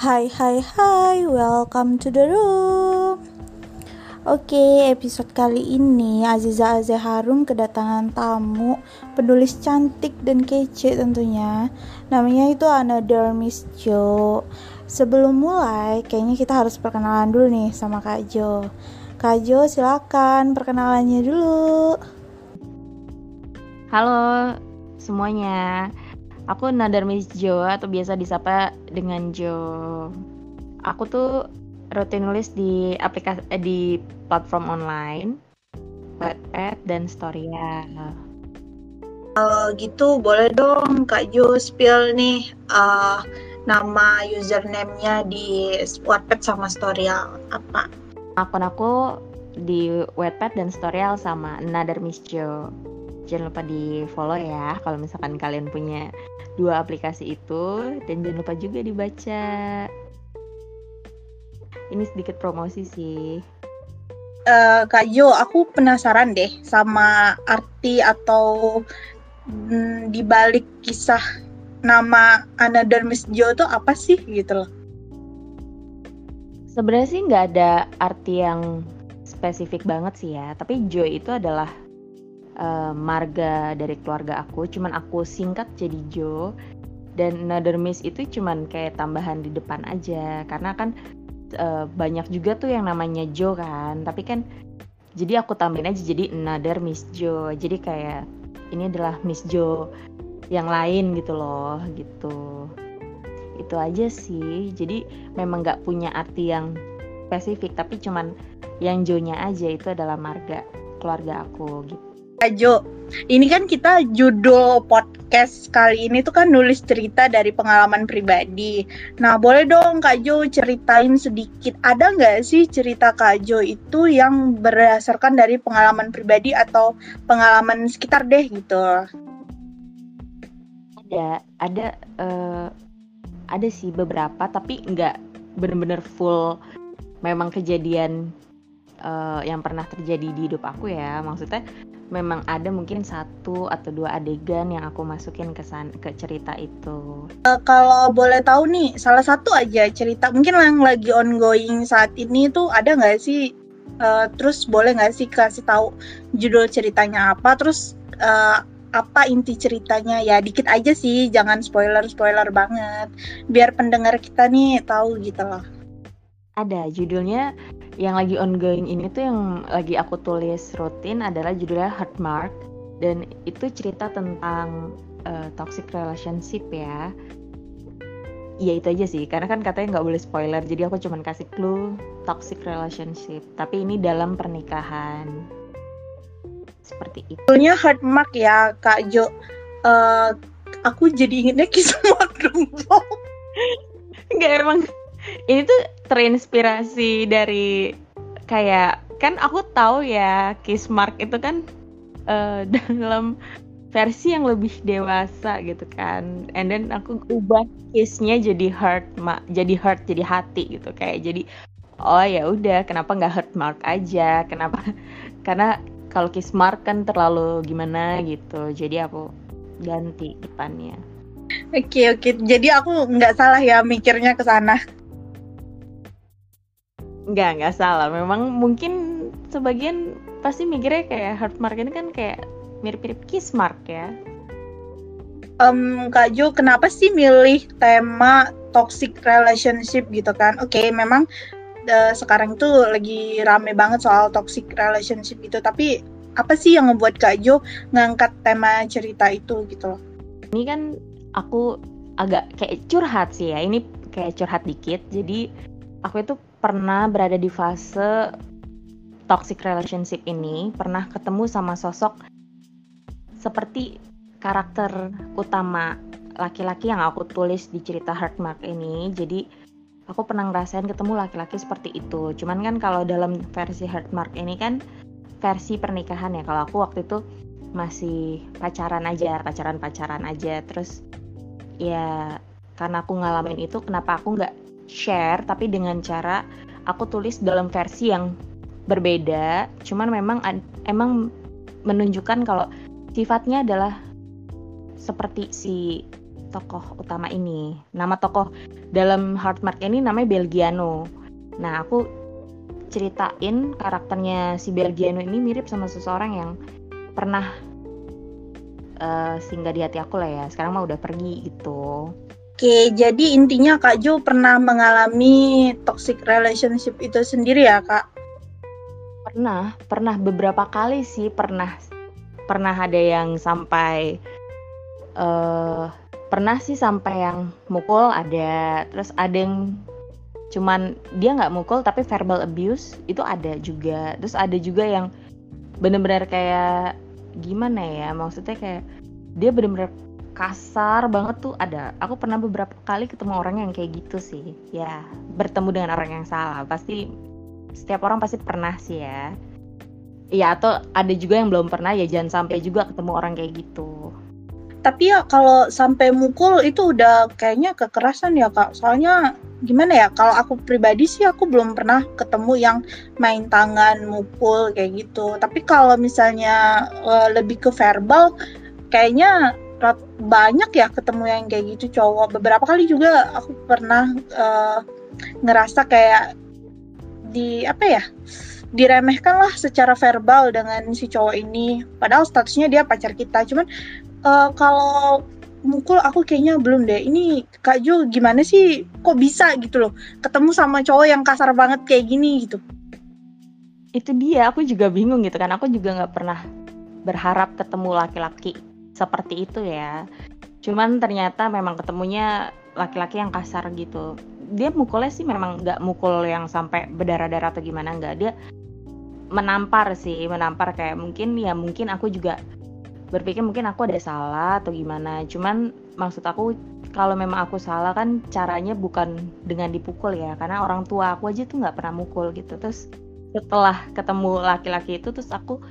Hai hai hai, welcome to the room. Oke, episode kali ini Aziza Azeharum kedatangan tamu Penulis cantik dan kece tentunya. Namanya itu Another Miss Jo. Sebelum mulai, kayaknya kita harus perkenalan dulu nih sama Kak Jo. Kak Jo, silakan perkenalannya dulu. Halo semuanya Aku Nadar Miss Jo atau biasa disapa dengan Jo. Aku tuh rutin nulis di aplikasi eh, di platform online, Wattpad dan Storia. Kalau gitu boleh dong Kak Jo spill nih uh, nama username-nya di Wattpad sama Storia apa? Akun aku di Wattpad dan Storia sama Nadar Miss Jo. Jangan lupa di follow ya kalau misalkan kalian punya dua aplikasi itu dan jangan lupa juga dibaca. Ini sedikit promosi sih. Uh, Kak Jo, aku penasaran deh sama arti atau mm, dibalik kisah nama Another Miss Jo itu apa sih gitu loh? Sebenarnya sih nggak ada arti yang spesifik banget sih ya, tapi Jo itu adalah uh, marga dari keluarga aku cuman aku singkat jadi Jo. Dan Another Miss itu cuman kayak tambahan di depan aja karena kan uh, banyak juga tuh yang namanya Jo kan. Tapi kan jadi aku tambahin aja jadi Another Miss Jo. Jadi kayak ini adalah Miss Jo yang lain gitu loh gitu. Itu aja sih. Jadi memang nggak punya arti yang spesifik tapi cuman yang Jo-nya aja itu adalah marga keluarga aku gitu Jo, ini kan kita judul podcast kali ini tuh kan nulis cerita dari pengalaman pribadi. Nah, boleh dong Kak Jo ceritain sedikit, ada nggak sih cerita Kak Jo itu yang berdasarkan dari pengalaman pribadi atau pengalaman sekitar deh gitu? Ada, ada, uh, ada sih beberapa, tapi nggak bener-bener full memang kejadian uh, yang pernah terjadi di hidup aku ya. Maksudnya memang ada mungkin satu atau dua adegan yang aku masukin ke san ke cerita itu. Uh, kalau boleh tahu nih, salah satu aja cerita mungkin yang lagi ongoing saat ini tuh ada nggak sih? Uh, terus boleh nggak sih kasih tahu judul ceritanya apa? Terus uh, apa inti ceritanya ya dikit aja sih jangan spoiler spoiler banget biar pendengar kita nih tahu gitu loh ada judulnya yang lagi ongoing ini tuh yang lagi aku tulis rutin adalah judulnya Heart Mark dan itu cerita tentang uh, toxic relationship ya. Ya itu aja sih, karena kan katanya nggak boleh spoiler, jadi aku cuma kasih clue toxic relationship. Tapi ini dalam pernikahan. Seperti itu. Judulnya Heart Mark ya, Kak Jo. Uh, aku jadi ingetnya kisah dong. Enggak emang ini tuh terinspirasi dari kayak kan aku tahu ya Kiss Mark itu kan uh, dalam versi yang lebih dewasa gitu kan. And then aku ubah kissnya jadi heart ma jadi heart jadi hati gitu kayak. Jadi oh ya udah kenapa nggak heart mark aja? Kenapa? Karena kalau kiss mark kan terlalu gimana gitu. Jadi aku ganti depannya. Oke okay, oke. Okay. jadi aku nggak salah ya mikirnya ke sana Enggak, enggak salah. Memang mungkin sebagian pasti mikirnya kayak heart mark ini kan kayak mirip-mirip kiss mark ya. Um, Kak Jo, kenapa sih milih tema toxic relationship gitu kan? Oke, okay, memang uh, sekarang tuh lagi rame banget soal toxic relationship gitu. Tapi apa sih yang membuat Kak Jo ngangkat tema cerita itu gitu loh? Ini kan aku agak kayak curhat sih ya. Ini kayak curhat dikit. Jadi aku itu pernah berada di fase toxic relationship ini, pernah ketemu sama sosok seperti karakter utama laki-laki yang aku tulis di cerita Heartmark ini. Jadi aku pernah ngerasain ketemu laki-laki seperti itu. Cuman kan kalau dalam versi Heartmark ini kan versi pernikahan ya. Kalau aku waktu itu masih pacaran aja, pacaran-pacaran aja. Terus ya karena aku ngalamin itu, kenapa aku nggak share tapi dengan cara aku tulis dalam versi yang berbeda cuman memang emang menunjukkan kalau sifatnya adalah seperti si tokoh utama ini. Nama tokoh dalam Heartmark ini namanya Belgiano. Nah, aku ceritain karakternya si Belgiano ini mirip sama seseorang yang pernah uh, singgah di hati aku lah ya. Sekarang mah udah pergi gitu. Oke, jadi intinya Kak Jo pernah mengalami toxic relationship itu sendiri ya, Kak? Pernah, pernah beberapa kali sih, pernah. Pernah ada yang sampai uh, pernah sih sampai yang mukul ada. Terus ada yang cuman dia nggak mukul tapi verbal abuse itu ada juga. Terus ada juga yang bener-bener kayak gimana ya maksudnya kayak dia bener-bener kasar banget tuh ada aku pernah beberapa kali ketemu orang yang kayak gitu sih ya bertemu dengan orang yang salah pasti setiap orang pasti pernah sih ya Iya atau ada juga yang belum pernah ya jangan sampai juga ketemu orang kayak gitu. Tapi ya kalau sampai mukul itu udah kayaknya kekerasan ya kak. Soalnya gimana ya kalau aku pribadi sih aku belum pernah ketemu yang main tangan mukul kayak gitu. Tapi kalau misalnya uh, lebih ke verbal kayaknya banyak ya ketemu yang kayak gitu cowok. Beberapa kali juga aku pernah uh, ngerasa kayak di apa ya? diremehkan lah secara verbal dengan si cowok ini. Padahal statusnya dia pacar kita. Cuman uh, kalau mukul aku kayaknya belum deh. Ini Kak Jo gimana sih? Kok bisa gitu loh? Ketemu sama cowok yang kasar banget kayak gini gitu. Itu dia. Aku juga bingung gitu kan. Aku juga nggak pernah berharap ketemu laki-laki seperti itu ya. Cuman ternyata memang ketemunya laki-laki yang kasar gitu. Dia mukulnya sih memang nggak mukul yang sampai berdarah-darah atau gimana nggak. Dia menampar sih menampar kayak mungkin ya mungkin aku juga berpikir mungkin aku ada salah atau gimana. Cuman maksud aku kalau memang aku salah kan caranya bukan dengan dipukul ya. Karena orang tua aku aja tuh nggak pernah mukul gitu. Terus setelah ketemu laki-laki itu terus aku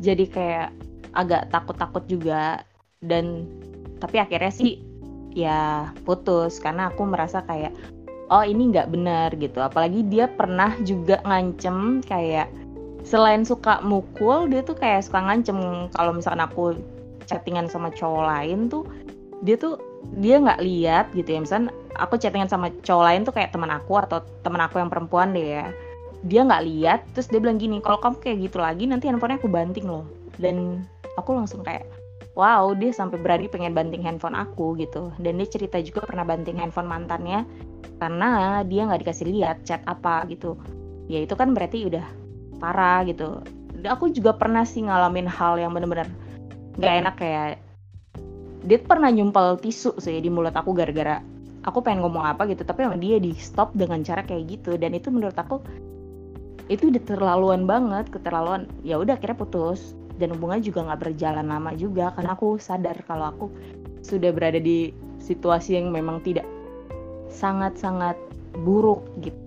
jadi kayak agak takut-takut juga. Dan tapi akhirnya sih ya putus. Karena aku merasa kayak oh ini nggak benar gitu. Apalagi dia pernah juga ngancem kayak selain suka mukul dia tuh kayak suka ngancem. Kalau misalkan aku chattingan sama cowok lain tuh dia tuh dia nggak lihat gitu ya. Misalnya aku chattingan sama cowok lain tuh kayak teman aku atau teman aku yang perempuan deh ya. Dia nggak lihat terus dia bilang gini kalau kamu kayak gitu lagi nanti handphonenya aku banting loh. Dan aku langsung kayak wow dia sampai berani pengen banting handphone aku gitu. Dan dia cerita juga pernah banting handphone mantannya karena dia nggak dikasih lihat chat apa gitu. Ya itu kan berarti udah parah gitu. Aku juga pernah sih ngalamin hal yang bener-bener gak enak kayak dia pernah nyumpel tisu sih di mulut aku gara-gara aku pengen ngomong apa gitu. Tapi emang dia di stop dengan cara kayak gitu. Dan itu menurut aku itu udah terlaluan banget keterlaluan. Ya udah akhirnya putus dan hubungannya juga nggak berjalan lama juga karena aku sadar kalau aku sudah berada di situasi yang memang tidak sangat-sangat buruk gitu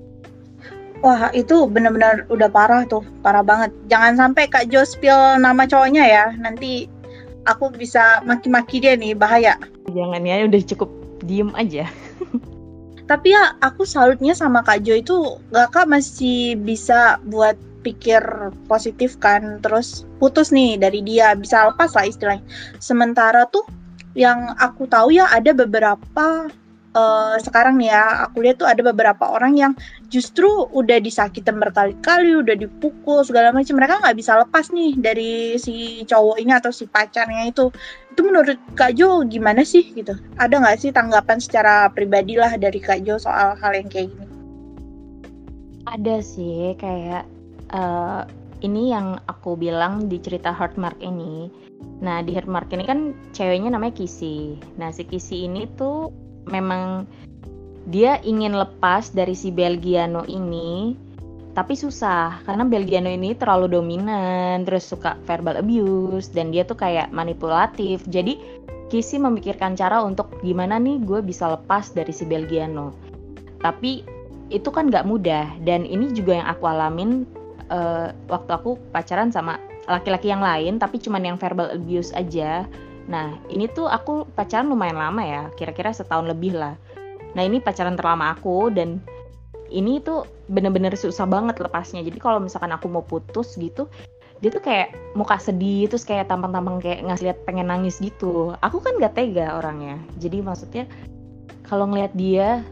Wah itu benar-benar udah parah tuh, parah banget. Jangan sampai Kak Jo spill nama cowoknya ya, nanti aku bisa maki-maki dia nih, bahaya. Jangan ya, udah cukup diem aja. Tapi ya aku salutnya sama Kak Jo itu gak Kak masih bisa buat pikir positif kan, terus putus nih dari dia, bisa lepas lah istilahnya. Sementara tuh yang aku tahu ya ada beberapa uh, sekarang nih ya aku lihat tuh ada beberapa orang yang justru udah disakitin berkali-kali udah dipukul segala macam. Mereka nggak bisa lepas nih dari si cowok ini atau si pacarnya itu. Itu menurut Kak Jo gimana sih gitu? Ada nggak sih tanggapan secara pribadi lah dari Kak Jo soal hal yang kayak gini? Ada sih kayak uh, ini yang aku bilang di cerita Heartmark ini. Nah, di Heartmark ini kan ceweknya namanya Kisi. Nah, si Kisi ini tuh memang dia ingin lepas dari si Belgiano ini tapi susah karena Belgiano ini terlalu dominan terus suka verbal abuse dan dia tuh kayak manipulatif jadi Kisi memikirkan cara untuk gimana nih gue bisa lepas dari si Belgiano tapi itu kan gak mudah dan ini juga yang aku alamin uh, waktu aku pacaran sama laki-laki yang lain tapi cuman yang verbal abuse aja Nah, ini tuh aku pacaran lumayan lama ya, kira-kira setahun lebih lah. Nah, ini pacaran terlama aku dan ini tuh bener-bener susah banget lepasnya. Jadi kalau misalkan aku mau putus gitu, dia tuh kayak muka sedih terus kayak tampang-tampang kayak ngasih lihat pengen nangis gitu aku kan gak tega orangnya jadi maksudnya kalau ngelihat dia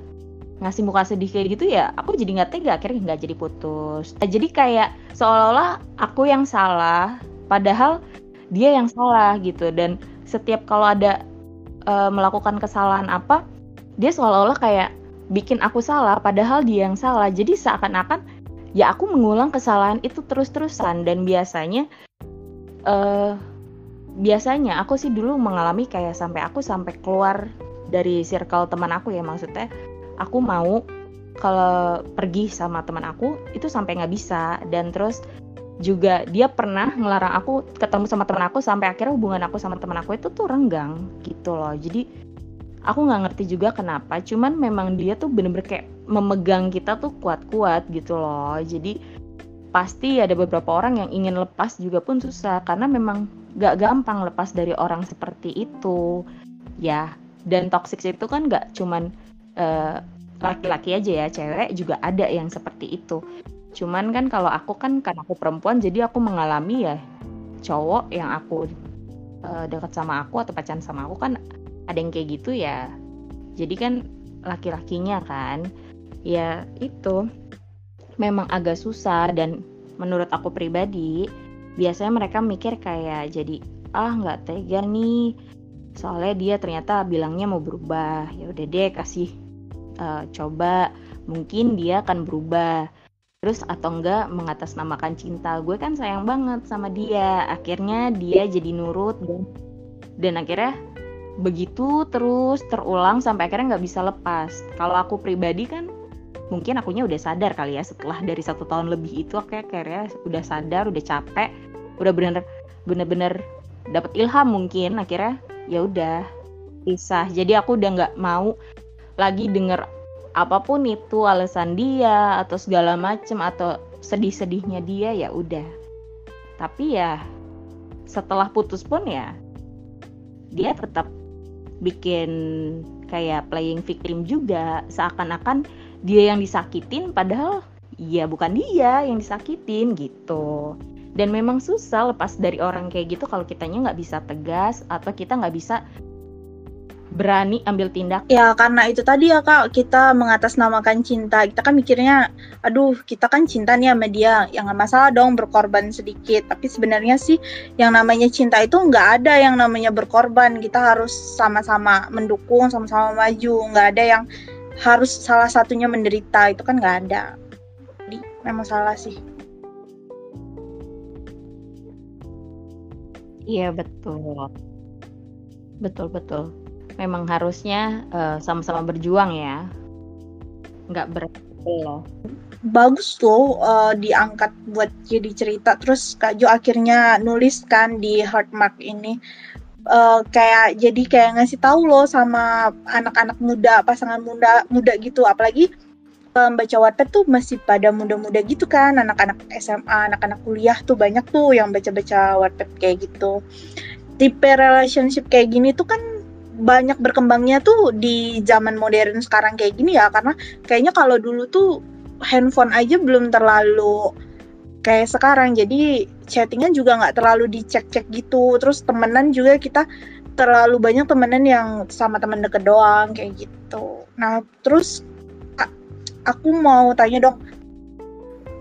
ngasih muka sedih kayak gitu ya aku jadi nggak tega akhirnya nggak jadi putus. Nah, jadi kayak seolah-olah aku yang salah padahal dia yang salah gitu. Dan setiap kalau ada uh, melakukan kesalahan apa dia seolah-olah kayak bikin aku salah padahal dia yang salah. Jadi seakan-akan ya aku mengulang kesalahan itu terus-terusan. Dan biasanya uh, biasanya aku sih dulu mengalami kayak sampai aku sampai keluar dari circle teman aku ya maksudnya aku mau kalau pergi sama teman aku itu sampai nggak bisa. Dan terus juga dia pernah ngelarang aku ketemu sama teman aku sampai akhirnya hubungan aku sama teman aku itu tuh renggang gitu loh. Jadi aku nggak ngerti juga kenapa cuman memang dia tuh bener-bener kayak memegang kita tuh kuat-kuat gitu loh. Jadi pasti ada beberapa orang yang ingin lepas juga pun susah karena memang gak gampang lepas dari orang seperti itu. Ya dan toxic itu kan gak cuman uh, laki-laki aja ya cewek juga ada yang seperti itu. Cuman kan kalau aku kan karena aku perempuan jadi aku mengalami ya cowok yang aku uh, dekat sama aku atau pacaran sama aku kan ada yang kayak gitu ya. Jadi kan laki-lakinya kan ya itu memang agak susah. Dan menurut aku pribadi biasanya mereka mikir kayak jadi ah nggak tega nih. Soalnya dia ternyata bilangnya mau berubah. Ya udah deh kasih uh, coba mungkin dia akan berubah. Terus atau enggak mengatasnamakan cinta. Gue kan sayang banget sama dia. Akhirnya dia jadi nurut dan dan akhirnya begitu terus terulang sampai akhirnya nggak bisa lepas. Kalau aku pribadi kan mungkin akunya udah sadar kali ya setelah dari satu tahun lebih itu akhirnya udah sadar udah capek udah bener bener-bener dapat ilham mungkin. Akhirnya ya udah pisah. Jadi aku udah nggak mau lagi denger apa pun itu alasan dia atau segala macem atau sedih-sedihnya dia ya udah. Tapi ya setelah putus pun ya dia tetap bikin kayak playing victim juga. Seakan-akan dia yang disakitin padahal ya bukan dia yang disakitin gitu. Dan memang susah lepas dari orang kayak gitu kalau kitanya nggak bisa tegas atau kita nggak bisa berani ambil tindak? Ya karena itu tadi ya kak kita mengatasnamakan cinta. Kita kan mikirnya aduh kita kan cinta nih sama dia. Yang nggak masalah dong berkorban sedikit. Tapi sebenarnya sih yang namanya cinta itu nggak ada yang namanya berkorban. Kita harus sama-sama mendukung sama-sama maju. Nggak ada yang harus salah satunya menderita. Itu kan nggak ada. Jadi memang salah sih. Iya betul. Betul betul memang harusnya uh, sama-sama berjuang ya. Nggak berat. Loh bagus tuh uh, diangkat buat jadi cerita. Terus Kak Jo akhirnya nulis kan di Heartmark ini. Uh, kayak jadi kayak ngasih tahu loh sama anak-anak muda pasangan muda muda gitu. Apalagi baca Wattpad tuh masih pada muda-muda gitu kan. Anak-anak SMA anak-anak kuliah tuh banyak tuh yang baca-baca Wattpad kayak gitu. Tipe relationship kayak gini tuh kan banyak berkembangnya tuh di zaman modern sekarang kayak gini ya karena kayaknya kalau dulu tuh handphone aja belum terlalu kayak sekarang. Jadi chattingan juga nggak terlalu dicek-cek gitu. Terus temenan juga kita terlalu banyak temenan yang sama temen deket doang kayak gitu. Nah terus aku mau tanya dong.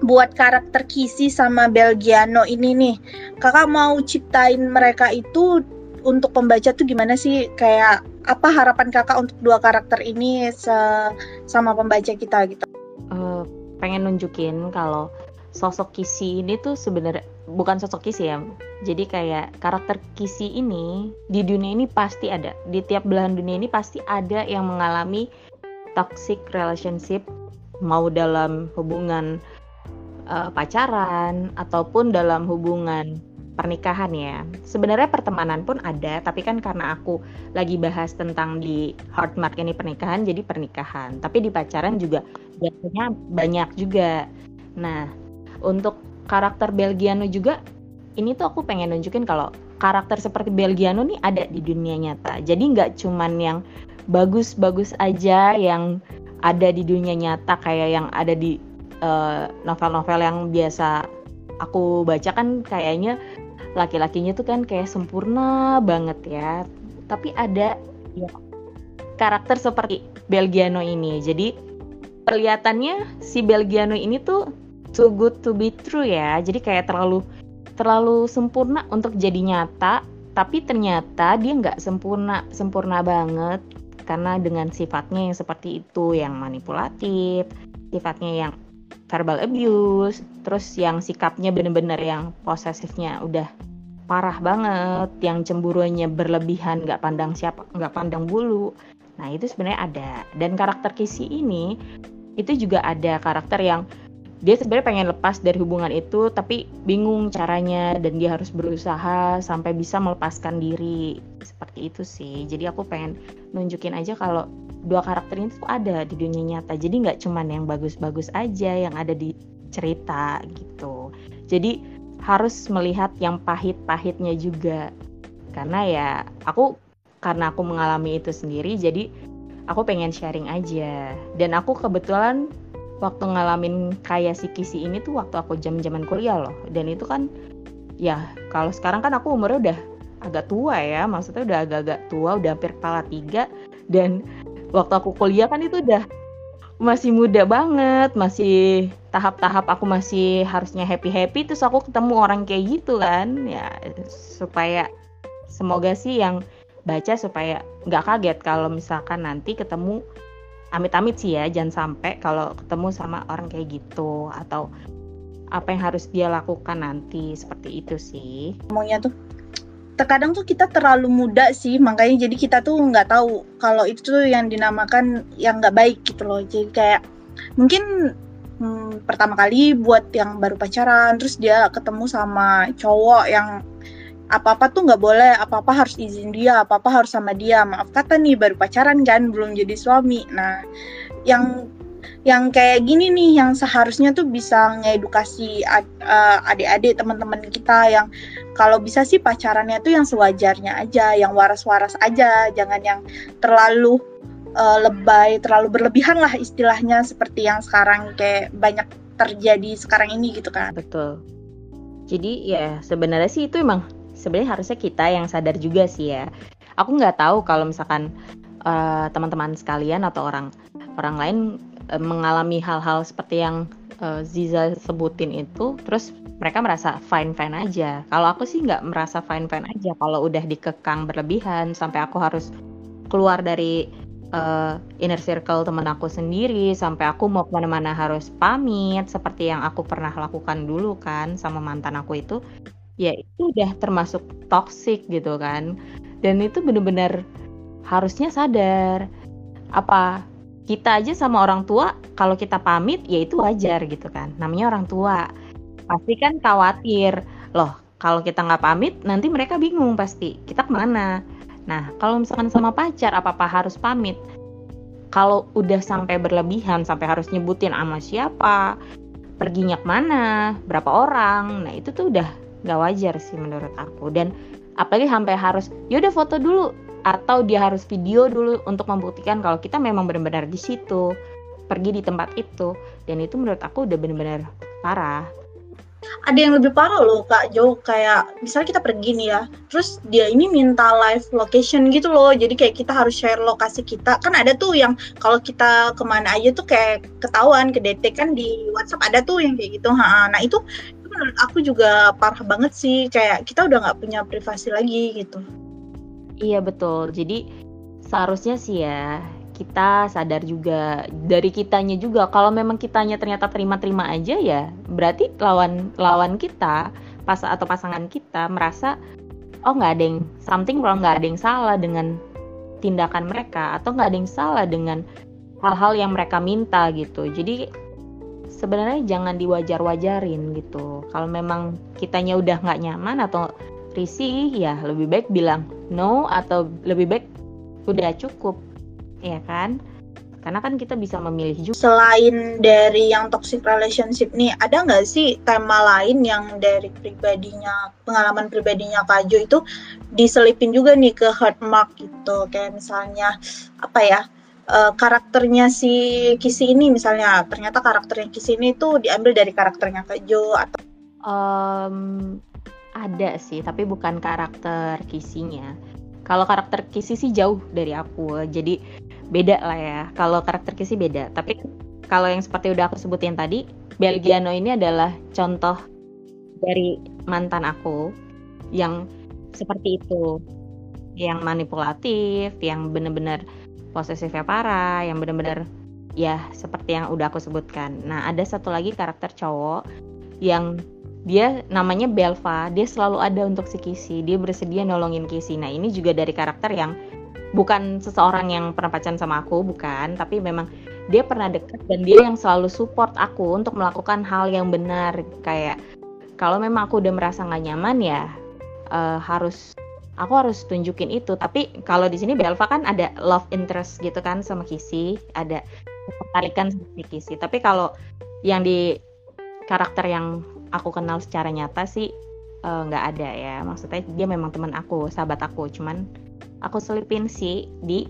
Buat karakter Kisi sama Belgiano ini nih kakak mau ciptain mereka itu untuk pembaca tuh gimana sih kayak apa harapan kakak untuk dua karakter ini sama pembaca kita gitu? Uh, pengen nunjukin kalau sosok Kisi ini tuh sebenarnya bukan sosok Kisi ya. Jadi kayak karakter Kisi ini di dunia ini pasti ada. Di tiap belahan dunia ini pasti ada yang mengalami toxic relationship mau dalam hubungan uh, pacaran ataupun dalam hubungan pernikahan ya. Sebenarnya pertemanan pun ada, tapi kan karena aku lagi bahas tentang di hard mark ini pernikahan, jadi pernikahan. Tapi di pacaran juga biasanya banyak juga. Nah, untuk karakter Belgiano juga, ini tuh aku pengen nunjukin kalau karakter seperti Belgiano nih ada di dunia nyata. Jadi nggak cuman yang bagus-bagus aja yang ada di dunia nyata kayak yang ada di eh, novel-novel uh, yang biasa aku baca kan kayaknya laki-lakinya tuh kan kayak sempurna banget ya. Tapi ada ya, karakter seperti Belgiano ini. Jadi perlihatannya si Belgiano ini tuh too good to be true ya. Jadi kayak terlalu terlalu sempurna untuk jadi nyata tapi ternyata dia nggak sempurna sempurna banget. Karena dengan sifatnya yang seperti itu yang manipulatif sifatnya yang verbal abuse terus yang sikapnya bener-bener yang posesifnya udah parah banget yang cemburunya berlebihan nggak pandang siapa nggak pandang bulu. Nah itu sebenarnya ada. Dan karakter Kisi ini itu juga ada karakter yang dia sebenarnya pengen lepas dari hubungan itu tapi bingung caranya dan dia harus berusaha sampai bisa melepaskan diri. Seperti itu sih. Jadi aku pengen nunjukin aja kalau dua karakter ini tuh ada di dunia nyata. Jadi nggak cuman yang bagus-bagus aja yang ada di cerita gitu. Jadi harus melihat yang pahit-pahitnya juga. Karena ya aku karena aku mengalami itu sendiri jadi aku pengen sharing aja. Dan aku kebetulan waktu ngalamin kayak si kisi ini tuh waktu aku jam zaman kuliah loh. Dan itu kan ya kalau sekarang kan aku umurnya udah agak tua ya. Maksudnya udah agak-agak tua udah hampir kepala tiga. Dan waktu aku kuliah kan itu udah masih muda banget masih tahap-tahap aku masih harusnya happy happy terus aku ketemu orang kayak gitu kan ya supaya semoga sih yang baca supaya nggak kaget kalau misalkan nanti ketemu amit-amit sih ya jangan sampai kalau ketemu sama orang kayak gitu atau apa yang harus dia lakukan nanti seperti itu sih. Maunya tuh terkadang tuh kita terlalu muda sih makanya jadi kita tuh nggak tahu kalau itu tuh yang dinamakan yang nggak baik gitu loh jadi kayak mungkin hmm, pertama kali buat yang baru pacaran terus dia ketemu sama cowok yang apa-apa tuh nggak boleh, apa-apa harus izin dia, apa-apa harus sama dia. Maaf kata nih baru pacaran kan, belum jadi suami. Nah, yang yang kayak gini nih yang seharusnya tuh bisa ngedukasi uh, adik-adik teman-teman kita yang kalau bisa sih pacarannya tuh yang sewajarnya aja, yang waras-waras aja, jangan yang terlalu uh, lebay, terlalu berlebihan lah istilahnya seperti yang sekarang kayak banyak terjadi sekarang ini gitu kan. Betul. Jadi ya sebenarnya sih itu emang sebenarnya harusnya kita yang sadar juga sih ya. Aku nggak tahu kalau misalkan uh, teman-teman sekalian atau orang orang lain uh, mengalami hal-hal seperti yang uh, Ziza sebutin itu, terus mereka merasa fine fine aja. Kalau aku sih nggak merasa fine fine aja. Kalau udah dikekang berlebihan sampai aku harus keluar dari uh, inner circle teman aku sendiri sampai aku mau ke mana-mana harus pamit seperti yang aku pernah lakukan dulu kan sama mantan aku itu ya itu udah termasuk toxic gitu kan dan itu bener-bener harusnya sadar apa kita aja sama orang tua kalau kita pamit ya itu wajar gitu kan. Namanya orang tua. Pasti kan khawatir loh kalau kita nggak pamit nanti mereka bingung pasti kita ke mana? Nah kalau misalkan sama pacar apa apa harus pamit? Kalau udah sampai berlebihan sampai harus nyebutin sama siapa perginya ke mana berapa orang nah itu tuh udah nggak wajar sih menurut aku. Dan apalagi sampai harus yaudah foto dulu atau dia harus video dulu untuk membuktikan kalau kita memang benar-benar di situ pergi di tempat itu. Dan itu menurut aku udah benar-benar parah. Ada yang lebih parah loh kak Jo kayak misalnya kita pergi nih ya terus dia ini minta live location gitu loh. Jadi kayak kita harus share lokasi kita. Kan ada tuh yang kalau kita ke mana aja tuh kayak ketahuan ke DT kan di WhatsApp ada tuh yang kayak gitu. Nah itu menurut aku juga parah banget sih. Kayak kita udah nggak punya privasi lagi gitu iya betul. Jadi seharusnya sih ya kita sadar juga dari kitanya juga. Kalau memang kitanya ternyata terima-terima aja ya berarti lawan lawan kita pas atau pasangan kita merasa oh nggak ada yang something wrong nggak ada yang salah dengan tindakan mereka atau nggak ada yang salah dengan hal-hal yang mereka minta gitu. Jadi sebenarnya jangan diwajar-wajarin gitu. Kalau memang kitanya udah nggak nyaman atau risih, ya lebih baik bilang no atau lebih baik udah cukup, ya kan? Karena kan kita bisa memilih juga. Selain dari yang toxic relationship nih, ada nggak sih tema lain yang dari pribadinya, pengalaman pribadinya Kak Jo itu diselipin juga nih ke hurt mark gitu, kayak misalnya apa ya? uh, karakternya si Kisi ini misalnya ternyata karakternya Kisi ini tuh diambil dari karakternya Kak Jo atau Um, ada sih, tapi bukan karakter kisinya. Kalau karakter kisi sih jauh dari aku, jadi beda lah ya. Kalau karakter kisi beda, tapi kalau yang seperti udah aku sebutin tadi, Belgiano ini adalah contoh dari mantan aku yang seperti itu, yang manipulatif, yang bener-bener posesifnya parah, yang bener-bener ya seperti yang udah aku sebutkan. Nah ada satu lagi karakter cowok yang dia namanya Belva. Dia selalu ada untuk si Kisi. Dia bersedia nolongin Kisi. Nah ini juga dari karakter yang bukan seseorang yang pernah pacaran sama aku bukan. Tapi memang dia pernah dekat dan dia yang selalu support aku untuk melakukan hal yang benar. Kayak kalau memang aku udah merasa nggak nyaman ya uh, harus aku harus tunjukin itu. Tapi kalau di sini Belva kan ada love interest gitu kan sama Kisi. Ada ketertarikan sama Kisi. Tapi kalau yang di karakter yang aku kenal secara nyata sih eh, nggak uh, ada ya. Maksudnya dia memang teman aku sahabat aku. Cuman aku selipin sih di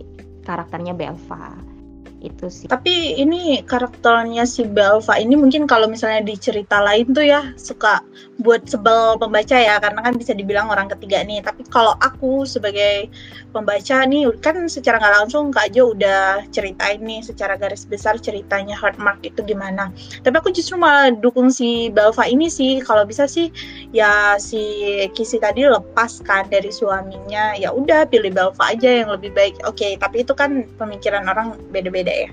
karakternya Belva itu sih. Tapi ini karakternya si Belva ini mungkin kalau misalnya di cerita lain tuh ya suka buat sebel pembaca ya karena kan bisa dibilang orang ketiga nih. Tapi kalau aku sebagai pembaca nih kan secara nggak langsung Kak Jo udah ceritain nih secara garis besar ceritanya Heartmark itu gimana. Tapi aku justru malah dukung si Belva ini sih kalau bisa sih ya si Kisi tadi lepas kan dari suaminya ya udah pilih Belva aja yang lebih baik. Oke, okay, tapi itu kan pemikiran orang beda-beda beda ya.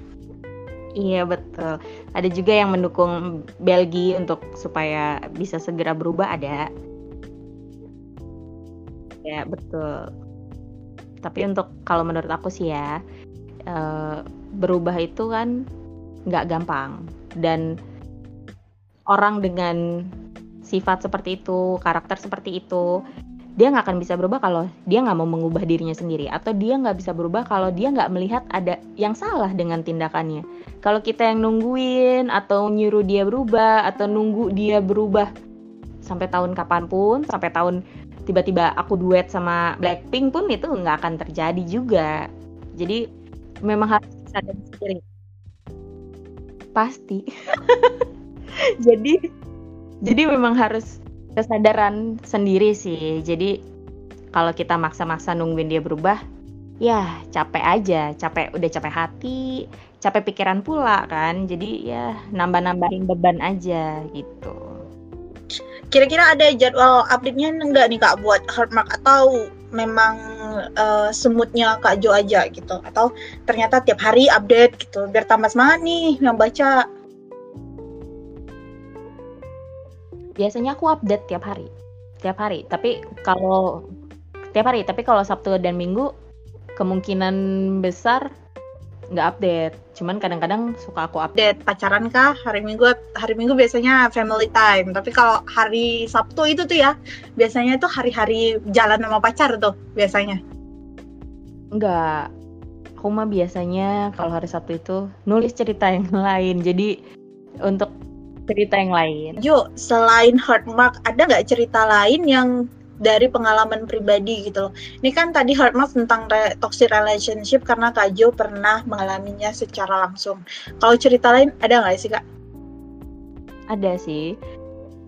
Iya betul. Ada juga yang mendukung Belgi untuk supaya bisa segera berubah ada. Ya betul. Tapi untuk kalau menurut aku sih ya uh, berubah itu kan nggak gampang dan orang dengan sifat seperti itu, karakter seperti itu dia nggak akan bisa berubah kalau dia nggak mau mengubah dirinya sendiri. Atau dia nggak bisa berubah kalau dia nggak melihat ada yang salah dengan tindakannya. Kalau kita yang nungguin atau nyuruh dia berubah atau nunggu dia berubah sampai tahun kapan pun sampai tahun tiba-tiba aku duet sama Blackpink pun itu nggak akan terjadi juga. Jadi memang harus sadar sendiri. Pasti. Jadi jadi memang harus kesadaran sendiri sih. Jadi kalau kita maksa-maksa nungguin dia berubah ya capek aja. Capek udah capek hati capek pikiran pula kan. Jadi ya nambah-nambahin beban aja gitu. Kira-kira ada jadwal update-nya enggak nih kak buat Heartmark atau memang uh, semutnya kak Jo aja gitu? Atau ternyata tiap hari update gitu biar tambah semangat nih yang baca biasanya aku update tiap hari. Tiap hari. Tapi kalau tiap hari. Tapi kalau Sabtu dan Minggu kemungkinan besar nggak update. Cuman kadang-kadang suka aku update. Pacaran kah? Hari minggu hari minggu biasanya family time. Tapi kalau hari sabtu itu tuh ya biasanya tuh hari-hari jalan sama pacar tuh biasanya. Nggak. Aku mah biasanya kalau hari sabtu itu nulis cerita yang lain. Jadi untuk cerita yang lain. Jo, selain Heartmark, ada nggak cerita lain yang dari pengalaman pribadi gitu loh. Ini kan tadi Heartmark tentang re toxic relationship karena Kak Jo pernah mengalaminya secara langsung. Kalau cerita lain ada nggak sih Kak? Ada sih.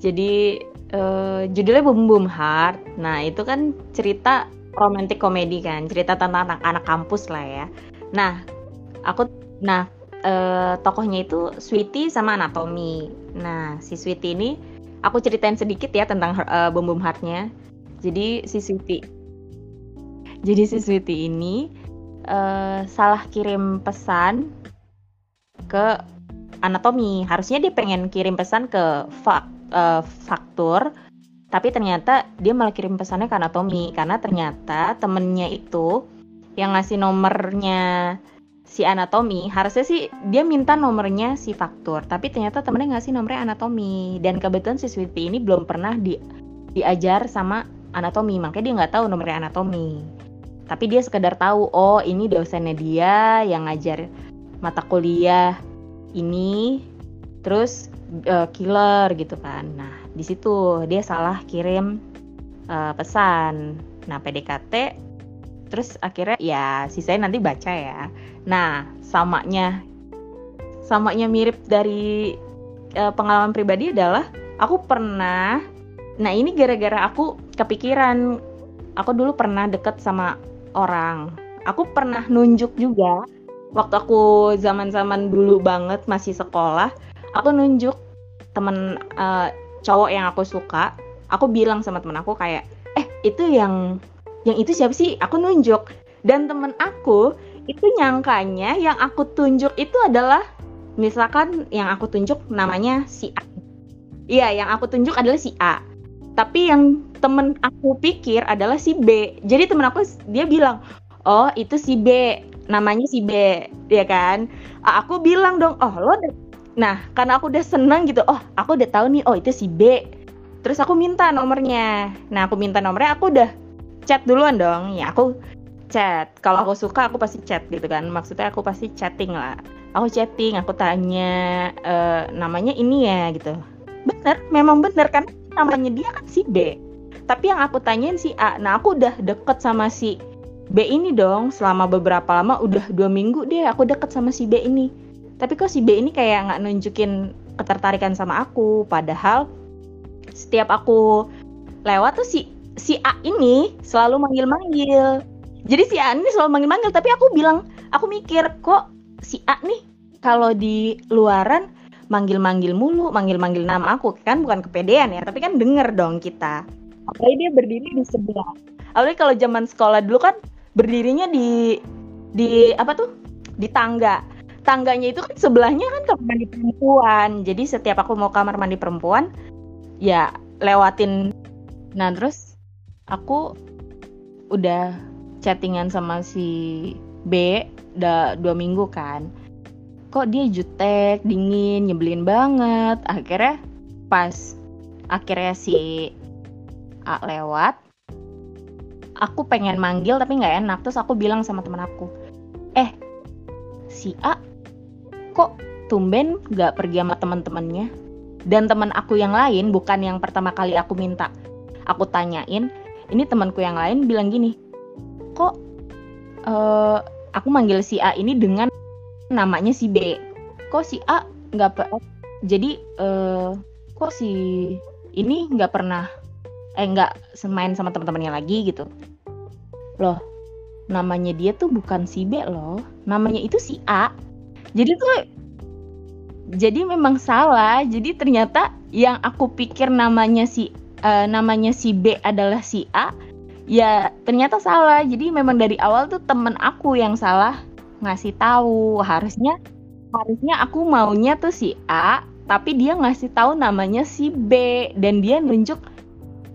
Jadi uh, judulnya Boom Boom Heart. Nah itu kan cerita romantic komedi kan, cerita tentang anak-anak kampus lah ya. Nah aku, nah uh, tokohnya itu Sweetie sama Anatomy. Nah, si Sweetie ini aku ceritain sedikit ya tentang uh, Bom Bom Heart-nya. Jadi si Sweetie Jadi si Sweetie ini uh, salah kirim pesan ke Anatomy. Harusnya dia pengen kirim pesan ke fak, uh, faktur, tapi ternyata dia malah kirim pesannya ke Anatomy karena ternyata temennya itu yang ngasih nomornya si anatomi harusnya sih dia minta nomornya si faktur. Tapi ternyata temennya ngasih nomornya anatomi. Dan kebetulan si Sweetie ini belum pernah di diajar sama anatomi. Makanya dia nggak tahu nomornya anatomi. Tapi dia sekedar tahu oh ini dosennya dia yang ngajar mata kuliah ini terus uh, killer gitu kan. Nah di situ dia salah kirim uh, pesan. Nah PDKT terus akhirnya ya sisanya nanti baca ya nah samanya. Samanya mirip dari uh, pengalaman pribadi adalah aku pernah nah ini gara-gara aku kepikiran. Aku dulu pernah deket sama orang. Aku pernah nunjuk juga. Waktu aku zaman-zaman dulu banget masih sekolah aku nunjuk temen uh, cowok yang aku suka. Aku bilang sama temen aku kayak eh itu yang yang itu siapa sih? Aku nunjuk. Dan temen aku itu nyangkanya yang aku tunjuk itu adalah misalkan yang aku tunjuk namanya si A. Iya yang aku tunjuk adalah si A. Tapi yang temen aku pikir adalah si B. Jadi temen aku dia bilang oh itu si B. Namanya si B. Ya kan? Aku bilang dong oh lo nah karena aku udah seneng gitu oh aku udah tahu nih oh itu si B. Terus aku minta nomornya. Nah aku minta nomornya aku udah chat duluan dong. Ya aku chat. Kalau aku suka aku pasti chat gitu kan. Maksudnya aku pasti chatting lah. Aku chatting aku tanya e, namanya ini ya gitu. Bener memang bener kan? Namanya dia kan si B. Tapi yang aku tanyain si A. Nah aku udah deket sama si B ini dong. Selama beberapa lama udah dua minggu deh aku deket sama si B ini. Tapi kok si B ini kayak nggak nunjukin ketertarikan sama aku? Padahal setiap aku lewat tuh si si A ini selalu manggil-manggil jadi si A ini selalu manggil-manggil tapi aku bilang aku mikir kok si A nih kalau di luaran manggil-manggil mulu, manggil-manggil nama aku kan bukan kepedean ya, tapi kan denger dong kita. Apalagi dia berdiri di sebelah. Apalagi kalau zaman sekolah dulu kan berdirinya di di apa tuh? Di tangga. Tangganya itu kan sebelahnya kan kamar mandi perempuan. Jadi setiap aku mau kamar mandi perempuan, ya lewatin. Nah terus aku udah chattingan sama si B udah dua minggu kan. Kok dia jutek dingin nyebelin banget. Akhirnya pas akhirnya si A lewat aku pengen manggil tapi nggak enak. Terus aku bilang sama temen aku eh si A kok tumben nggak pergi sama teman-temannya? Dan teman aku yang lain bukan yang pertama kali aku minta. Aku tanyain ini temanku yang lain? Bilang gini kok uh, aku manggil si A ini dengan namanya si B. Kok si A nggak jadi uh, kok si ini nggak pernah eh nggak main sama teman-temannya lagi gitu. Loh namanya dia tuh bukan si B loh namanya itu si A. Jadi tuh jadi memang salah. Jadi ternyata yang aku pikir namanya si uh, namanya si B adalah si A ya ternyata salah. Jadi memang dari awal tuh temen aku yang salah ngasih tahu. Harusnya harusnya aku maunya tuh si A tapi dia ngasih tahu namanya si B. Dan dia nunjuk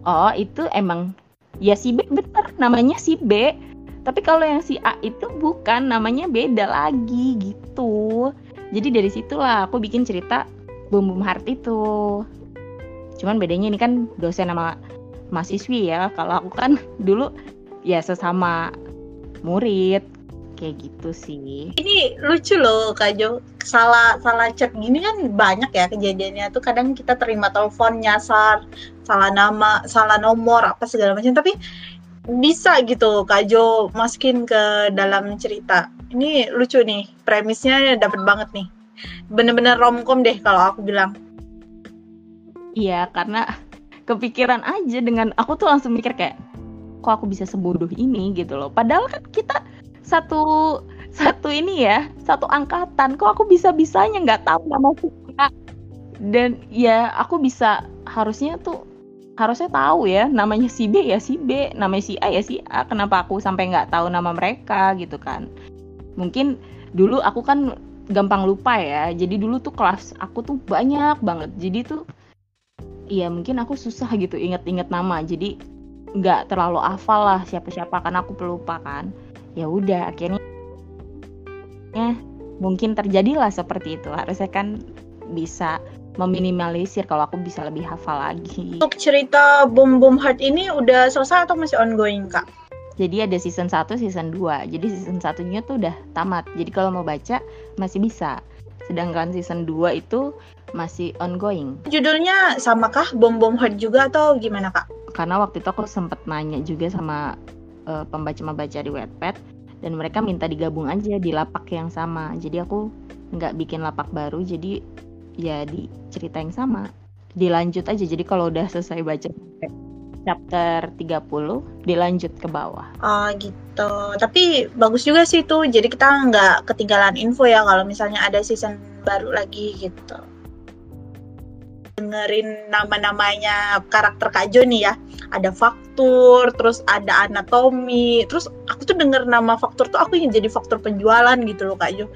oh itu emang ya si B bener namanya si B. Tapi kalau yang si A itu bukan namanya beda lagi gitu. Jadi dari situlah aku bikin cerita bum bum heart itu. Cuman bedanya ini kan dosen sama mahasiswi ya kalau aku kan dulu ya sesama murid kayak gitu sih. Ini lucu loh Kak Jo. Salah salah chat gini kan banyak ya kejadiannya tuh kadang kita terima telepon nyasar, salah nama, salah nomor apa segala macam tapi bisa gitu Kak Jo masukin ke dalam cerita. Ini lucu nih, premisnya dapet banget nih. Bener-bener romcom deh kalau aku bilang. Iya, karena kepikiran aja dengan aku tuh langsung mikir kayak kok aku bisa sebodoh ini? gitu loh. Padahal kan kita satu satu ini ya satu angkatan. Kok aku bisa bisanya nggak tahu nama suka dan ya aku bisa harusnya tuh harusnya tahu ya namanya si B ya si B namanya si A ya si A. Kenapa aku sampai nggak tahu nama mereka gitu kan? Mungkin dulu aku kan gampang lupa ya. Jadi dulu tuh kelas aku tuh banyak banget. Jadi tuh iya mungkin aku susah gitu inget-inget nama jadi nggak terlalu hafal lah siapa-siapa karena aku pelupa kan ya udah akhirnya ya mungkin terjadilah seperti itu harusnya kan bisa meminimalisir kalau aku bisa lebih hafal lagi. Untuk cerita Boom Boom Heart ini udah selesai atau masih ongoing kak? Jadi ada season 1, season 2. Jadi season satunya tuh udah tamat. Jadi kalau mau baca masih bisa. Sedangkan season 2 itu masih ongoing. Judulnya samakah Boom Boom Heart juga atau gimana kak? Karena waktu itu aku sempet nanya juga sama uh, pembaca-pembaca di Wattpad dan mereka minta digabung aja di lapak yang sama jadi aku nggak bikin lapak baru jadi ya di cerita yang sama dilanjut aja jadi kalau udah selesai baca chapter 30 dilanjut ke bawah. Oh gitu. Tapi bagus juga sih tuh. Jadi kita nggak ketinggalan info ya kalau misalnya ada season baru lagi gitu. Dengerin nama-namanya karakter Kak Jo nih ya. Ada faktur, terus ada anatomi. Terus aku tuh denger nama faktur tuh aku ingin jadi faktur penjualan gitu loh Kak Jo.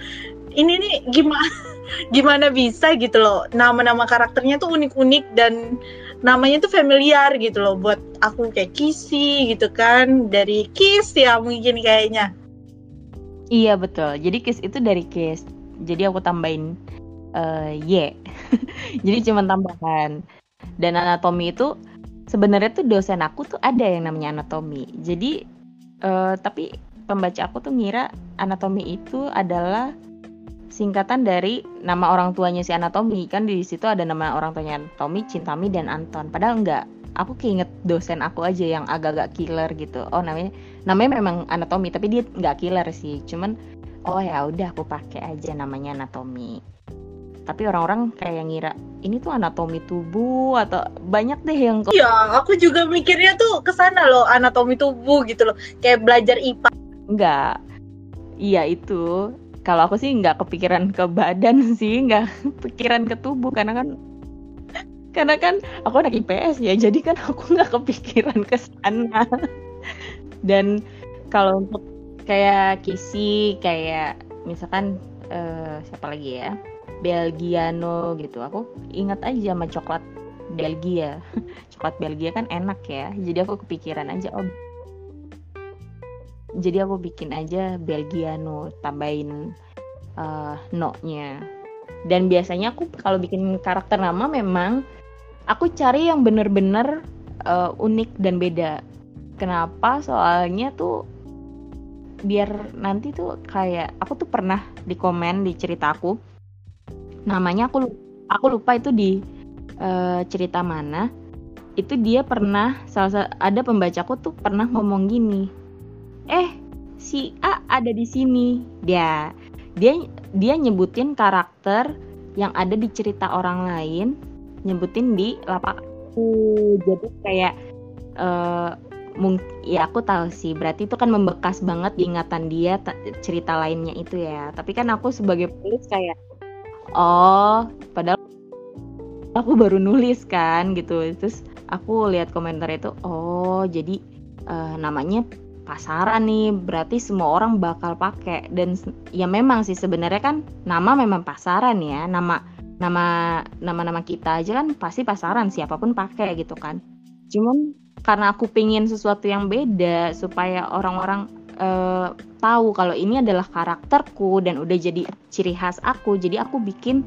Ini nih gimana gimana bisa gitu loh. Nama-nama karakternya tuh unik-unik dan namanya tuh familiar gitu loh buat aku kayak Kisi gitu kan dari Kiss ya mungkin kayaknya. Iya betul. Jadi Kiss itu dari Kiss. Jadi aku tambahin uh, Y jadi cuma tambahan. Dan anatomi itu sebenarnya tuh dosen aku tuh ada yang namanya anatomi. Jadi uh, tapi pembaca aku tuh ngira anatomi itu adalah singkatan dari nama orang tuanya si Anatomi kan di situ ada nama orang tuanya Anatomi, Cintami dan Anton. Padahal enggak. Aku keinget dosen aku aja yang agak-agak killer gitu. Oh namanya namanya memang Anatomi tapi dia nggak killer sih. Cuman oh ya udah aku pakai aja namanya Anatomi. Tapi orang-orang kayak ngira ini tuh anatomi tubuh atau banyak deh yang Iya, aku juga mikirnya tuh ke sana loh anatomi tubuh gitu loh. Kayak belajar IPA. Enggak. Iya itu kalau aku sih nggak kepikiran ke badan sih nggak pikiran ke tubuh. Karena kan karena kan aku anak IPS ya jadi kan aku nggak kepikiran ke sana. Dan kalau untuk kayak kisi kayak misalkan uh, siapa lagi ya? Belgiano gitu. Aku ingat aja sama coklat Belgia. Coklat Belgia kan enak ya jadi aku kepikiran aja oh jadi aku bikin aja Belgiano tambahin uh, no-nya. Dan biasanya aku kalau bikin karakter nama memang aku cari yang bener-bener uh, unik dan beda. Kenapa? Soalnya tuh biar nanti tuh kayak aku tuh pernah di komen di cerita aku. Namanya aku aku lupa itu di uh, cerita mana. Itu dia pernah salah ada pembacaku tuh pernah ngomong gini eh si A ada di sini. Dia dia dia nyebutin karakter yang ada di cerita orang lain nyebutin di lapak aku jadi kayak uh, mung ya aku tahu sih. Berarti itu kan membekas banget di ingatan dia cerita lainnya itu ya. Tapi kan aku sebagai penulis kayak oh padahal aku baru nulis kan gitu. Terus aku lihat komentar itu oh jadi uh, namanya pasaran nih berarti semua orang bakal pakai. Dan ya memang sih sebenarnya kan nama memang pasaran ya. Nama nama nama nama kita aja kan pasti pasaran siapa pun pakai gitu kan. Cuman karena aku pingin sesuatu yang beda supaya orang-orang uh, tahu kalau ini adalah karakterku dan udah jadi ciri khas aku jadi aku bikin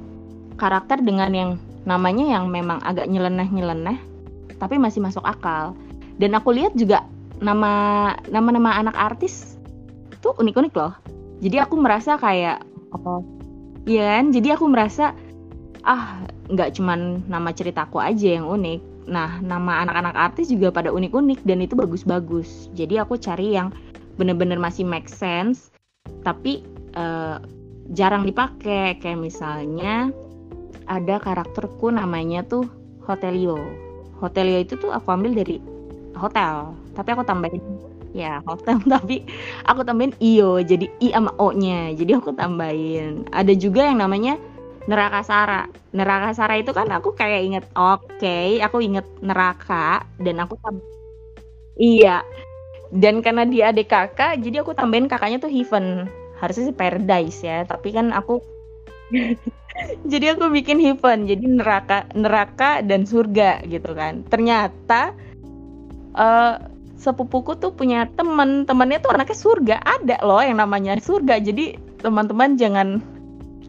karakter dengan yang namanya yang memang agak nyeleneh-nyeleneh tapi masih masuk akal. Dan aku lihat juga nama nama-nama anak artis tuh unik-unik loh. Jadi aku merasa kayak oh iya kan? Jadi aku merasa ah nggak cuman nama ceritaku aja yang unik. Nah nama anak-anak artis juga pada unik-unik dan itu bagus-bagus. Jadi aku cari yang bener-bener masih make sense tapi uh, jarang dipakai kayak misalnya ada karakterku namanya tuh Hotelio. Hotelio itu tuh aku ambil dari hotel tapi aku tambahin ya hotel tapi aku tambahin io jadi i sama o nya. Jadi aku tambahin. Ada juga yang namanya neraka sara. Neraka sara itu kan aku kayak inget oke okay, aku inget neraka dan aku iya. Dan karena dia adik kakak jadi aku tambahin kakaknya tuh heaven. Harusnya sih paradise ya tapi kan aku jadi aku bikin heaven jadi neraka neraka dan surga gitu kan. Ternyata uh, sepupuku tuh punya temen. Temennya tuh anaknya surga. Ada loh yang namanya surga. Jadi teman-teman jangan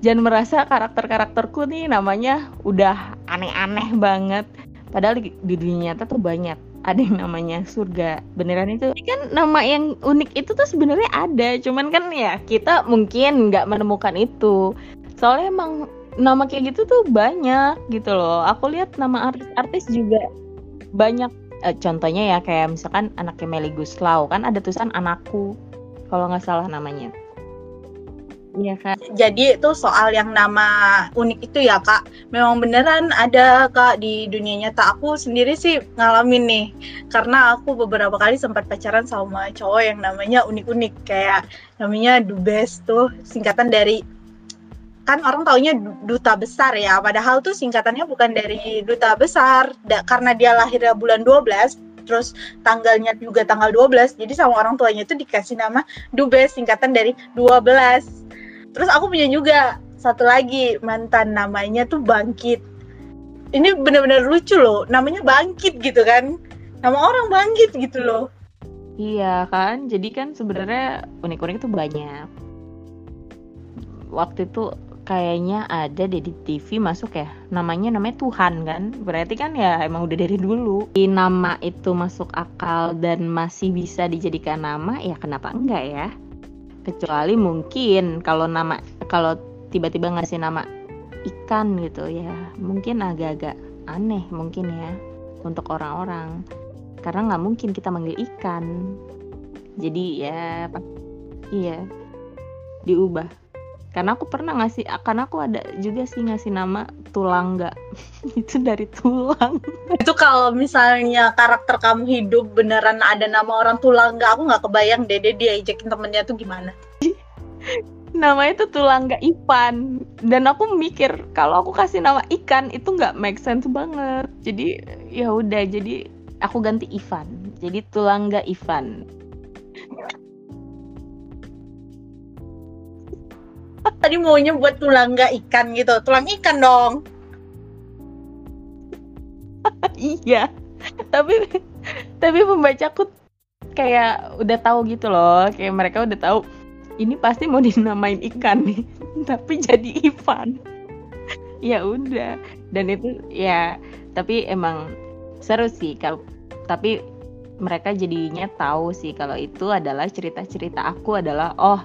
jangan merasa karakter-karakterku nih namanya udah aneh-aneh banget. Padahal di, dunia nyata tuh banyak. Ada yang namanya surga. Beneran itu? Kan nama yang unik itu tuh sebenarnya ada. Cuman kan ya kita mungkin nggak menemukan itu. Soalnya emang nama kayak gitu tuh banyak gitu loh. Aku lihat nama artis-artis juga banyak uh, contohnya ya kayak misalkan anaknya Meli Guslau kan ada tulisan anakku kalau nggak salah namanya Iya kan. Jadi itu soal yang nama unik itu ya kak. Memang beneran ada kak di dunia nyata. Aku sendiri sih ngalamin nih. Karena aku beberapa kali sempat pacaran sama cowok yang namanya unik-unik. Kayak namanya Dubes tuh singkatan dari kan orang taunya duta besar ya. Padahal tuh singkatannya bukan dari duta besar da, karena dia lahirnya bulan 12 terus tanggalnya juga tanggal 12 jadi sama orang tuanya itu dikasih nama Dubes singkatan dari 12 terus aku punya juga satu lagi mantan namanya tuh Bangkit. Ini benar-benar lucu loh namanya Bangkit gitu kan. Nama orang Bangkit gitu loh. Iya kan jadi kan sebenarnya unik-unik itu banyak. Waktu itu kayaknya ada deh di TV masuk ya. Namanya namanya Tuhan kan? Berarti kan ya emang udah dari dulu. Di nama itu masuk akal dan masih bisa dijadikan nama ya kenapa enggak ya? Kecuali mungkin kalau nama kalau tiba-tiba ngasih nama ikan gitu ya mungkin agak-agak aneh mungkin ya untuk orang-orang. Karena nggak mungkin kita manggil ikan. Jadi ya iya diubah karena aku pernah ngasih karena aku ada juga sih ngasih nama tulangga. Itu dari tulang. Itu kalau misalnya karakter kamu hidup beneran ada nama orang tulangga aku nggak kebayang dede dia ajakin temennya tuh gimana. Namanya tuh tulangga Ipan. Dan aku mikir kalau aku kasih nama ikan itu nggak make sense banget. Jadi ya udah jadi aku ganti Ivan. Jadi tulangga Ivan tadi maunya buat tulangga ikan gitu? Tulang ikan dong. Iya. Tapi tapi pembacaku kayak udah tahu gitu loh. Kayak mereka udah tahu ini pasti mau dinamain ikan nih tapi jadi Ivan. Ya udah. Dan itu ya tapi emang seru sih kalau tapi mereka jadinya tahu sih kalau itu adalah cerita-cerita aku adalah oh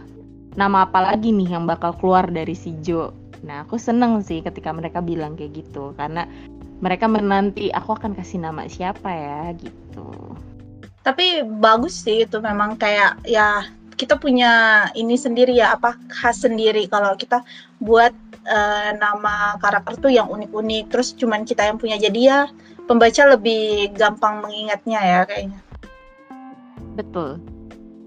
nama apa lagi nih yang bakal keluar dari si Jo? Nah aku seneng sih ketika mereka bilang kayak gitu karena mereka menanti aku akan kasih nama siapa ya gitu. Tapi bagus sih itu memang kayak ya kita punya ini sendiri ya apa khas sendiri. Kalau kita buat uh, nama karakter tuh yang unik-unik terus cuman kita yang punya jadi ya pembaca lebih gampang mengingatnya ya kayaknya. Betul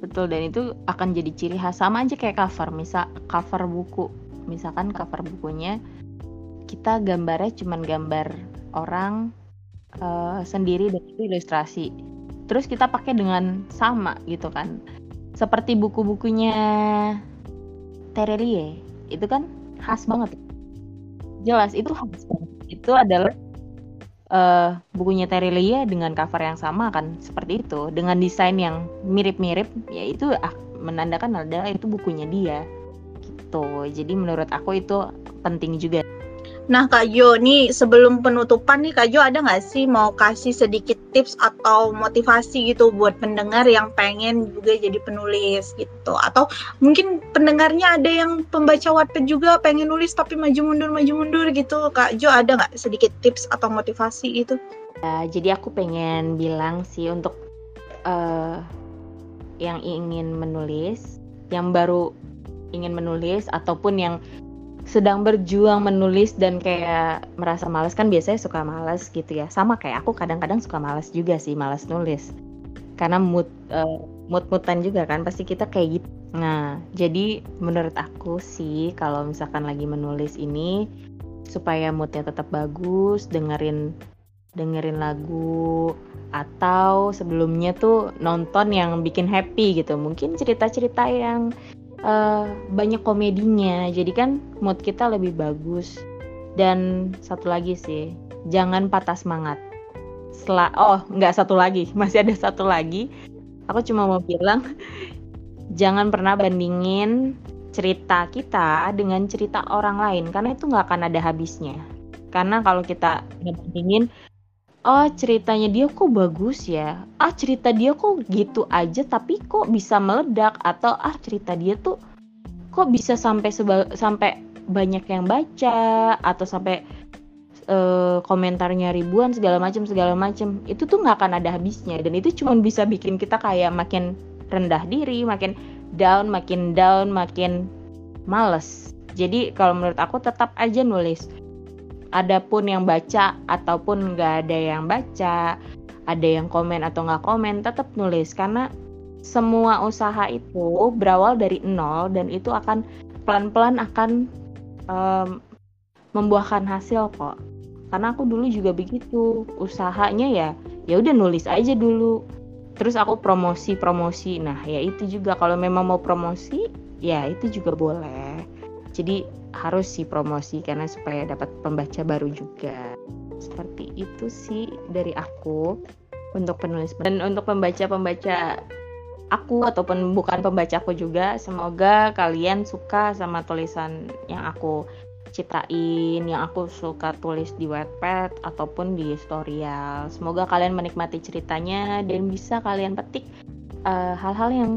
betul dan itu akan jadi ciri khas. Sama aja kayak cover misal cover buku. Misalkan cover bukunya kita gambarnya cuman gambar orang uh, sendiri dan itu ilustrasi. Terus kita pakai dengan sama gitu kan. Seperti buku-bukunya Terelie itu kan khas banget. Jelas itu khas banget. Itu adalah uh, bukunya Terelie dengan cover yang sama kan seperti itu. Dengan desain yang mirip-mirip ya itu ah, menandakan adalah itu bukunya dia. Gitu. Jadi menurut aku itu penting juga Nah Kak Jo, nih sebelum penutupan nih Kak Jo ada nggak sih mau kasih sedikit tips atau motivasi gitu buat pendengar yang pengen juga jadi penulis gitu? Atau mungkin pendengarnya ada yang pembaca Wattpad juga pengen nulis tapi maju mundur maju mundur gitu. Kak Jo ada nggak sedikit tips atau motivasi itu? Uh, jadi aku pengen bilang sih untuk uh, yang ingin menulis, yang baru ingin menulis ataupun yang sedang berjuang menulis dan kayak merasa males kan biasanya suka males gitu ya. Sama kayak aku kadang-kadang suka males juga sih males nulis. Karena mood uh, mood-moodan juga kan pasti kita kayak gitu. Nah jadi menurut aku sih kalau misalkan lagi menulis ini supaya moodnya tetap bagus dengerin dengerin lagu atau sebelumnya tuh nonton yang bikin happy gitu. Mungkin cerita-cerita yang uh, banyak komedinya. Jadi kan mood kita lebih bagus. Dan satu lagi sih jangan patah semangat. Setelah oh nggak satu lagi masih ada satu lagi. Aku cuma mau bilang jangan pernah bandingin cerita kita dengan cerita orang lain karena itu nggak akan ada habisnya. Karena kalau kita bandingin oh ceritanya dia kok bagus ya? Ah cerita dia kok gitu aja tapi kok bisa meledak? Atau ah cerita dia tuh kok bisa sampai seba sampai banyak yang baca? Atau sampai uh, komentarnya ribuan segala macam segala macam itu tuh nggak akan ada habisnya dan itu cuma bisa bikin kita kayak makin rendah diri makin down makin down makin males. Jadi kalau menurut aku tetap aja nulis adapun yang baca ataupun nggak ada yang baca ada yang komen atau nggak komen tetap nulis. Karena semua usaha itu berawal dari nol dan itu akan pelan-pelan akan um, membuahkan hasil kok. Karena aku dulu juga begitu usahanya ya ya udah nulis aja dulu. Terus aku promosi promosi. Nah ya itu juga. Kalau memang mau promosi ya itu juga boleh. Jadi harus sih promosi karena supaya dapat pembaca baru juga seperti itu sih dari aku untuk penulis dan untuk pembaca-pembaca aku ataupun bukan pembaca aku juga semoga kalian suka sama tulisan yang aku ciptain yang aku suka tulis di Wattpad ataupun di Storyal. Semoga kalian menikmati ceritanya dan bisa kalian petik eh, hal-hal uh, yang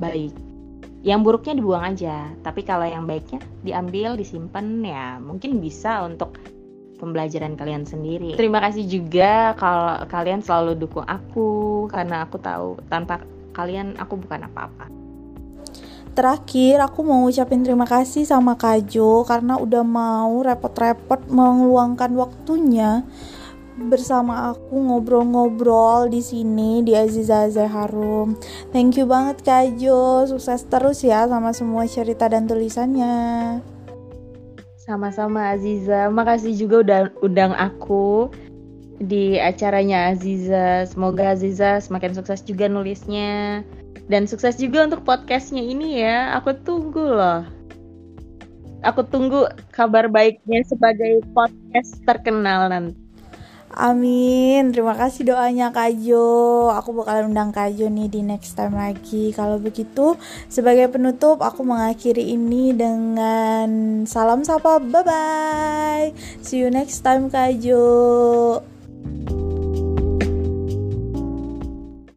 baik. Yang buruknya dibuang aja, tapi kalau yang baiknya diambil, disimpan ya mungkin bisa untuk pembelajaran kalian sendiri. Terima kasih juga kalau kalian selalu dukung aku karena aku tahu tanpa kalian aku bukan apa-apa. Terakhir, aku mau ucapin terima kasih sama Kajo karena udah mau repot-repot meluangkan waktunya bersama aku ngobrol-ngobrol di sini di Aziza Harum. Thank you banget Kajo, sukses terus ya sama semua cerita dan tulisannya. Sama-sama Aziza, makasih juga udah undang aku di acaranya Aziza. Semoga Aziza semakin sukses juga nulisnya. Dan sukses juga untuk podcastnya ini ya. Aku tunggu loh. Aku tunggu kabar baiknya sebagai podcast terkenal nanti. Amin. Terima kasih doanya Kak Jo. Aku bakalan undang Kak Jo nih di next time lagi. Kalau begitu, sebagai penutup aku mengakhiri ini dengan salam sapa. Bye bye. See you next time Kak Jo.